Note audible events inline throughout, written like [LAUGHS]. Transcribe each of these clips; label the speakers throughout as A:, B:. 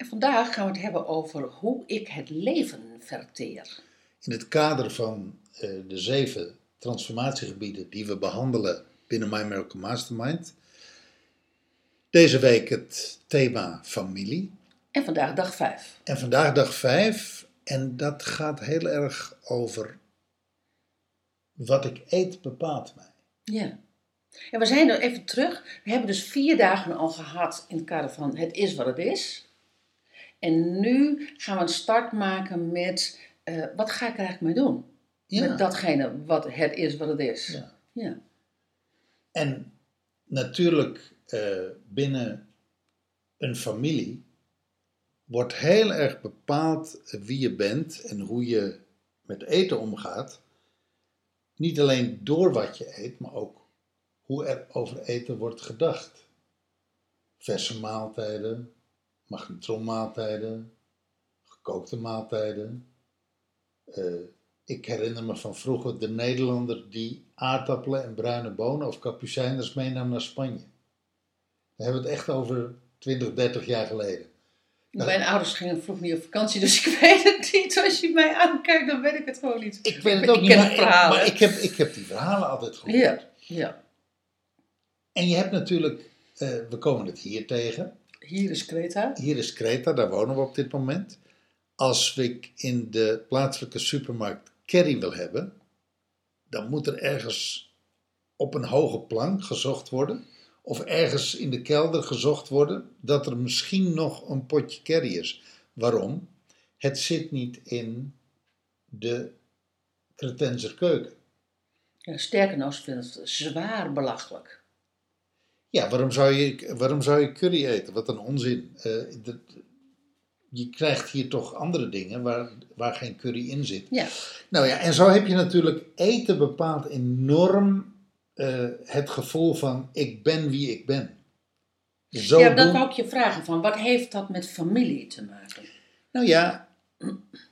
A: En vandaag gaan we het hebben over hoe ik het leven verteer.
B: In het kader van eh, de zeven transformatiegebieden die we behandelen binnen My Miracle Mastermind. Deze week het thema familie.
A: En vandaag dag 5.
B: En vandaag dag 5 en dat gaat heel erg over wat ik eet bepaalt mij.
A: Ja. En we zijn er even terug. We hebben dus vier dagen al gehad in het kader van het is wat het is. En nu gaan we een start maken met eh, wat ga ik er eigenlijk mee doen?
B: Ja.
A: Met datgene wat het is wat het is.
B: Ja.
A: ja.
B: En natuurlijk eh, binnen een familie wordt heel erg bepaald wie je bent en hoe je met eten omgaat. Niet alleen door wat je eet, maar ook hoe er over eten wordt gedacht. Verse maaltijden, magnetronmaaltijden, gekookte maaltijden. Eh, ik herinner me van vroeger de Nederlander die aardappelen en bruine bonen of kapucijners meenam naar Spanje. We hebben het echt over 20, 30 jaar geleden.
A: Mijn ouders gingen vroeg niet op vakantie, dus [LAUGHS] ik weet het niet. Als je mij aankijkt, dan weet ik het gewoon niet.
B: Ik weet het
A: Ik
B: ook niet,
A: ken
B: maar, maar ik, heb, ik heb die verhalen altijd gehoord.
A: Ja, ja.
B: En je hebt natuurlijk, eh, we komen het hier tegen.
A: Hier is Kreta.
B: Hier is Kreta, daar wonen we op dit moment. Als ik in de plaatselijke supermarkt curry wil hebben, dan moet er ergens op een hoge plank gezocht worden. Of ergens in de kelder gezocht worden dat er misschien nog een potje curry is. Waarom? Het zit niet in de Cretenser keuken.
A: Ja, sterker nog, ze vinden het zwaar belachelijk.
B: Ja, waarom zou je, waarom zou je curry eten? Wat een onzin. Eh, dat- je krijgt hier toch andere dingen waar, waar geen curry in zit.
A: Ja,
B: Nou ja, en zo heb je natuurlijk eten bepaalt enorm eh, het gevoel van ik ben wie ik ben. Zo
A: ja dat wou ik je vragen. Van, wat heeft dat met familie te maken?
B: Nou ja,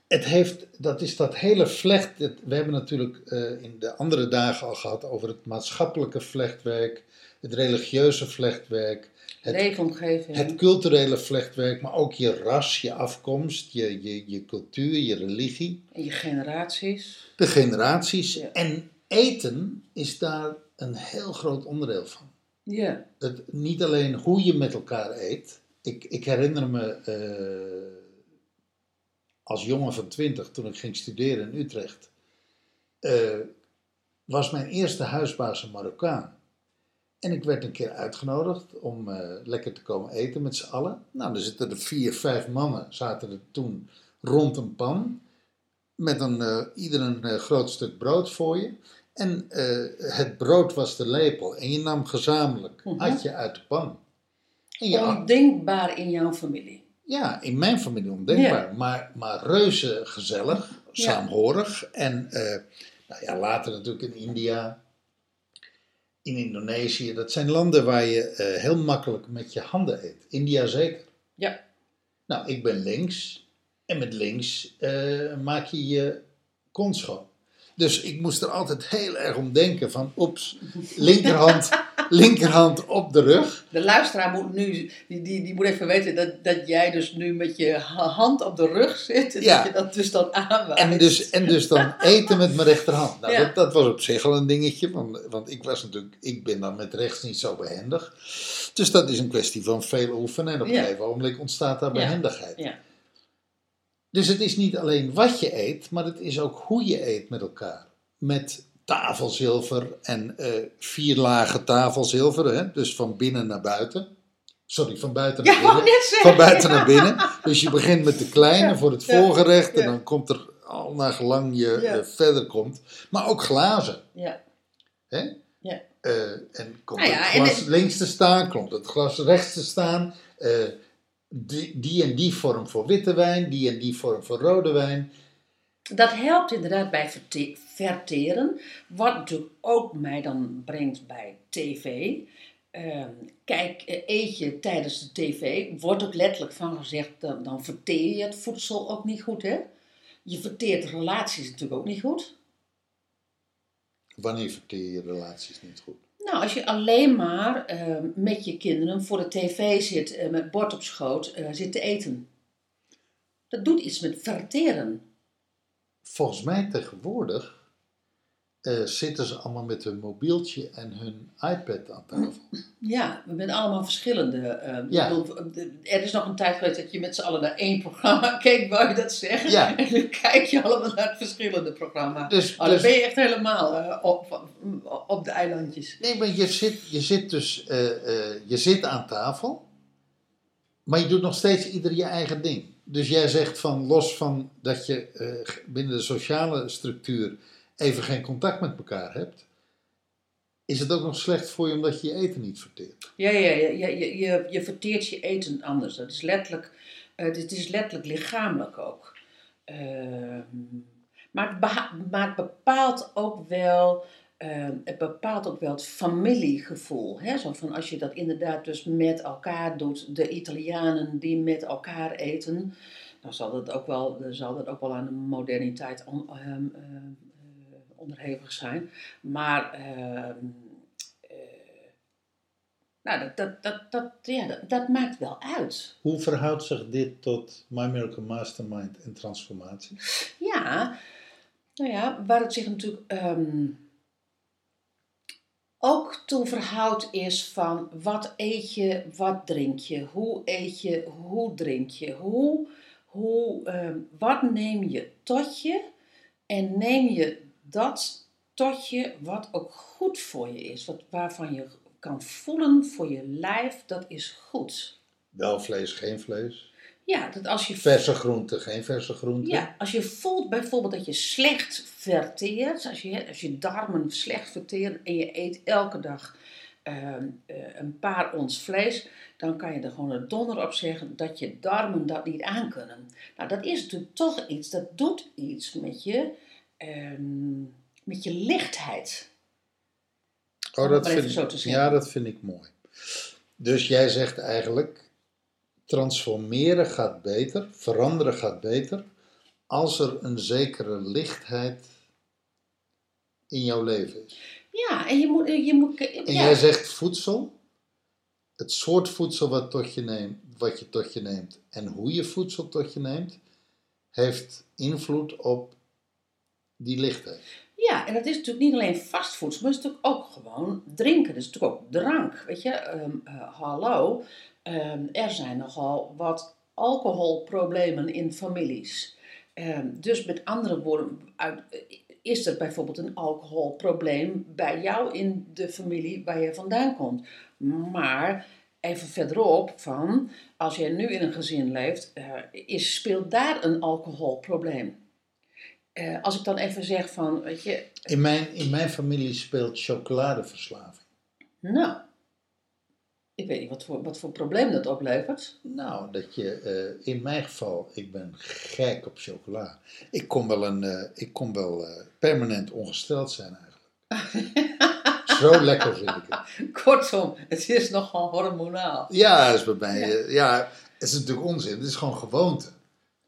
B: het heeft, dat is dat hele vlecht. het- we hebben natuurlijk eh, in de andere dagen al gehad over het maatschappelijke vlechtwerk, het religieuze vlechtwerk, het,
A: Leefomgeving.
B: het culturele vlechtwerk, maar ook je ras, je afkomst, je, je, je cultuur, je religie,
A: En je generaties.
B: de generaties.
A: Ja.
B: En eten is daar een heel groot onderdeel van.
A: Ja.
B: het, niet alleen hoe je met elkaar eet. Ik, ik herinner me eh, als jongen van twintig, toen ik ging studeren in Utrecht, eh, was mijn eerste huisbaas een Marokkaan. En ik werd een keer uitgenodigd om eh, lekker te komen eten met z'n allen. Nou, er zitten er vier, vijf mannen, zaten er toen rond een pan. Met een, eh, ieder een eh, groot stuk brood voor je. En het brood was de lepel. En je nam gezamenlijk,
A: Mhm.
B: had je uit de pan. En je,
A: Ondenkbaar in jouw familie.
B: ja, in mijn familie ondenkbaar. Maar, maar reuze gezellig,
A: Ja.
B: saamhorig. En nou ja, later natuurlijk in India, in Indonesië. Dat zijn landen waar je eh, heel makkelijk met je handen eet. India zeker.
A: Ja.
B: Nou, ik ben links. En met links eh, maak je je kont schoon. Dus ik moest er altijd heel erg om denken van, oeps, linkerhand, [LAUGHS] linkerhand op de rug.
A: De luisteraar moet nu, die, die, die moet even weten dat, dat jij dus nu met je ha- hand op de rug zit. En
B: Ja.
A: dat je dat dus dan aanwijst.
B: En dus, en dus dan eten met mijn rechterhand. Nou,
A: Ja.
B: dat, dat was op zich al een dingetje, want, want ik was natuurlijk, ik ben dan met rechts niet zo behendig. Dus dat is een kwestie van veel oefenen en op een
A: Ja.
B: gegeven ogenblik ontstaat daar
A: Ja.
B: behendigheid.
A: Ja.
B: Dus het is niet alleen wat je eet, maar het is ook hoe je eet met elkaar. Met tafelzilver en eh, vier lagen tafelzilver, hè? dus van binnen naar buiten. Sorry, van buiten naar
A: Ja,
B: binnen.
A: zeggen.
B: Van buiten naar binnen. Dus je begint met de kleine
A: Ja,
B: voor het
A: ja,
B: voorgerecht en
A: ja.
B: dan komt er al naar gelang je
A: Ja.
B: eh, verder komt. Maar ook glazen.
A: Ja.
B: Hè?
A: Ja.
B: Eh, en komt
A: Nou ja,
B: het glas links te staan, komt het glas rechts te staan. Die, die en die vorm voor witte wijn, die en die vorm voor rode wijn.
A: Dat helpt inderdaad bij verte- verteren. Wat natuurlijk ook mij dan brengt bij tv. Ehm, kijk, eh, eet je tijdens de tv, wordt ook letterlijk van gezegd, dan, dan verteer je het voedsel ook niet goed, hè? Je verteert relaties natuurlijk ook niet goed.
B: Wanneer verteer je relaties niet goed?
A: Nou, als je alleen maar ehm, met je kinderen voor de tv zit, eh, met bord op schoot, eh, zit te eten. Dat doet iets met verteren.
B: Volgens mij tegenwoordig eh, zitten ze allemaal met hun mobieltje en hun iPad aan tafel.
A: Ja, we zijn allemaal verschillende.
B: Ja.
A: bedoel, er is nog een tijd geweest dat je met z'n allen naar één programma [LAUGHS] keek, wou je dat zeggen?
B: Ja. [LAUGHS]
A: En nu kijk je allemaal naar verschillende programma's.
B: Dus,
A: Oh, dan
B: dus-
A: ben je echt helemaal op, op de eilandjes.
B: Nee, maar je zit, je zit dus je zit aan tafel, maar je doet nog steeds ieder je eigen ding. Dus jij zegt van los van dat je eh, binnen de sociale structuur even geen contact met elkaar hebt, is het ook nog slecht voor je omdat je je eten niet verteert.
A: Ja, ja, ja, je, je, je verteert je eten anders. Dat is letterlijk, eh, dit is letterlijk lichamelijk ook. Ehm, maar, maar het bepaalt ook wel, ehm, het bepaalt ook wel het familiegevoel. Hè? Zo van als je dat inderdaad dus met elkaar doet, de Italianen die met elkaar eten, dan zal dat ook wel, zal dat ook wel aan de moderniteit on- ehm, eh, onderhevig zijn. Maar ehm, eh, nou, dat, dat, dat, dat, ja, dat, dat maakt wel uit.
B: Hoe verhoudt zich dit tot My Miracle Mastermind en transformatie?
A: Ja, nou ja, waar het zich natuurlijk ook toe verhoudt is van wat eet je, wat drink je, hoe eet je, hoe drink je, hoe, hoe, ehm, wat neem je tot je en neem je dat tot je wat ook goed voor je is, wat, waarvan je kan voelen voor je lijf, dat is goed.
B: Wel vlees, geen vlees.
A: Ja, dat als je
B: Verse groenten, geen verse groenten.
A: Ja, als je voelt bijvoorbeeld dat je slecht verteert, als je, als je darmen slecht verteren en je eet elke dag ehm, eh, een paar ons vlees, dan kan je er gewoon een donder op zeggen dat je darmen dat niet aankunnen. Nou, dat is natuurlijk toch iets, dat doet iets met je, ehm, met je lichtheid.
B: Oh, dat vind ik,
A: zo te zeggen.
B: ja, dat vind ik mooi. Dus jij zegt eigenlijk, transformeren gaat beter, veranderen gaat beter, als er een zekere lichtheid in jouw leven is.
A: Ja, en je moet, je moet
B: En
A: ja.
B: jij zegt voedsel, het soort voedsel wat, tot je neemt, wat je tot je neemt en hoe je voedsel tot je neemt, heeft invloed op die lichtheid.
A: Ja, en dat is natuurlijk niet alleen fastfood, maar het is natuurlijk ook gewoon drinken. Dat is natuurlijk ook drank. Weet je, Ehm, eh, hallo, Ehm, er zijn nogal wat alcoholproblemen in families. Ehm, dus met andere woorden, is er bijvoorbeeld een alcoholprobleem bij jou in de familie waar je vandaan komt. Maar even verderop van, als jij nu in een gezin leeft, eh, is, speelt daar een alcoholprobleem. Eh, als ik dan even zeg van, weet je,
B: In mijn, in mijn familie speelt chocoladeverslaving.
A: nou, ik weet niet wat voor, wat voor probleem dat oplevert.
B: Nou, dat je, eh, in mijn geval, ik ben gek op chocola. Ik kon wel, een, eh, ik kon wel permanent ongesteld zijn eigenlijk. [LAUGHS] Zo lekker vind ik het.
A: Kortom, het is nogal hormonaal.
B: Ja, dat is bij mij, eh, ja, het is natuurlijk onzin. Het is gewoon gewoonte.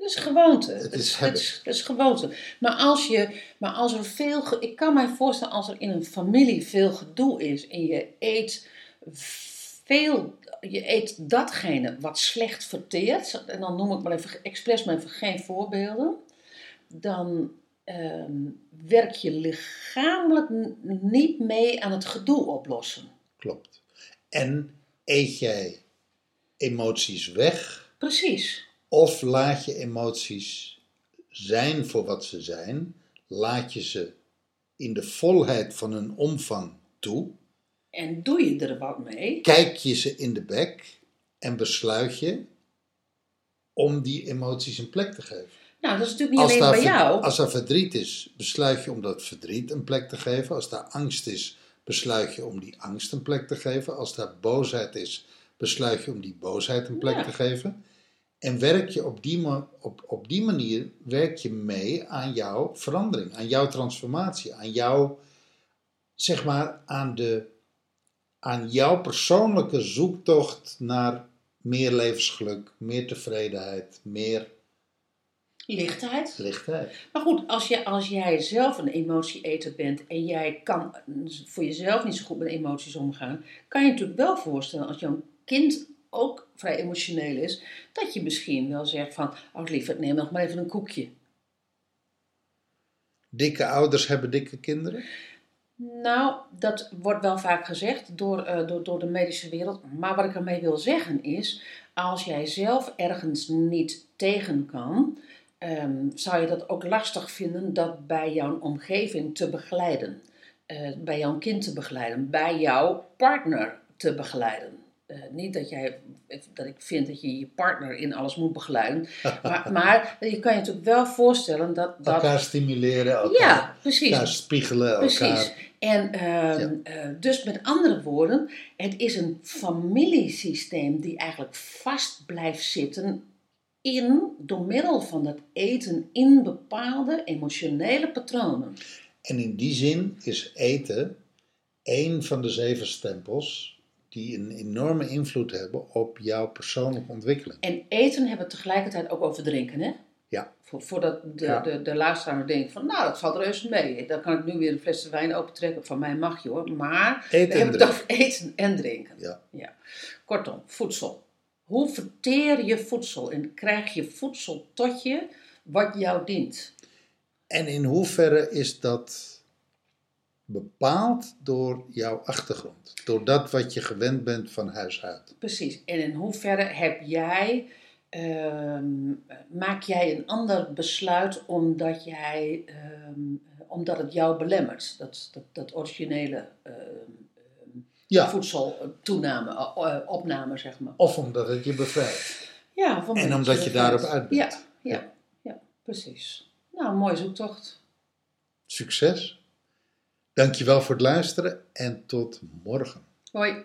A: Het is gewoonte.
B: Het is
A: het, is, het is gewoonte. Maar als, je, maar als er veel. Ik kan mij voorstellen als er in een familie veel gedoe is en je eet veel. Je eet datgene wat slecht verteert. En dan noem ik maar even expres maar even geen voorbeelden. Dan ehm, werk je lichamelijk niet mee aan het gedoe oplossen.
B: Klopt. En eet jij emoties weg
A: Precies.
B: Of laat je emoties zijn voor wat ze zijn? Laat je ze in de volheid van hun omvang toe?
A: En doe je er wat mee?
B: Kijk je ze in de bek en besluit je om die emoties een plek te geven?
A: Nou, dat is natuurlijk niet alleen bij jou.
B: als er verdriet is, besluit je om dat verdriet een plek te geven. Als daar angst is, besluit je om die angst een plek te geven. Als daar boosheid is, besluit je om die boosheid een plek
A: Ja.
B: te geven. En werk je op die, op, op die manier werk je mee aan jouw verandering, aan jouw transformatie, aan jouw, zeg maar, aan, de, aan jouw persoonlijke zoektocht naar meer levensgeluk, meer tevredenheid, meer
A: Lichtheid.
B: lichtheid.
A: Maar goed, als, je, als jij zelf een emotieeter bent en jij kan voor jezelf niet zo goed met emoties omgaan, kan je je natuurlijk wel voorstellen als jouw kind ook vrij emotioneel is, dat je misschien wel zegt van, oh lieverd, neem nog maar even een koekje.
B: Dikke ouders hebben dikke kinderen.
A: Nou, dat wordt wel vaak gezegd door, eh, door, door de medische wereld. Maar wat ik ermee wil zeggen is, als jij zelf ergens niet tegen kan, ehm, zou je dat ook lastig vinden dat bij jouw omgeving te begeleiden. Eh, bij jouw kind te begeleiden, bij jouw partner te begeleiden. Eh, niet dat, jij, dat ik vind dat je je partner in alles moet begeleiden. [LAUGHS] maar, maar je kan je natuurlijk wel voorstellen dat... dat
B: Elkaar stimuleren, elkaar,
A: ja, precies.
B: elkaar spiegelen,
A: Precies.
B: elkaar...
A: En ehm, eh, dus met andere woorden, het is een familiesysteem die eigenlijk vast blijft zitten in, door middel van dat eten, in bepaalde emotionele patronen.
B: En in die zin is eten één van de zeven stempels die een enorme invloed hebben op jouw persoonlijke ontwikkeling.
A: En eten hebben we tegelijkertijd ook over drinken, hè?
B: Ja.
A: Voor, voordat de,
B: Ja.
A: de, de luisteraar denkt van, nou, dat valt reuze mee. Dan kan ik nu weer een fles wijn opentrekken. Van mij mag je hoor. Maar
B: Eten
A: we
B: en
A: hebben het
B: drinken.
A: over eten en drinken.
B: Ja.
A: Kortom, voedsel. Hoe verteer je voedsel en krijg je voedsel tot je wat jou dient?
B: En in hoeverre is dat bepaald door jouw achtergrond? Door dat wat je gewend bent van huis uit?
A: Precies. En in hoeverre heb jij, ehm, maak jij een ander besluit omdat, jij, ehm, omdat het jou belemmert? Dat, dat, dat originele ehm,
B: Ja,
A: voedseltoename, eh, eh, opname, zeg maar.
B: of omdat het je bevrijdt.
A: Ja, of
B: En omdat je daarop uit bent.
A: Ja, ja, ja, precies. Nou, mooie zoektocht.
B: Succes! Dankjewel voor het luisteren en tot morgen.
A: Hoi.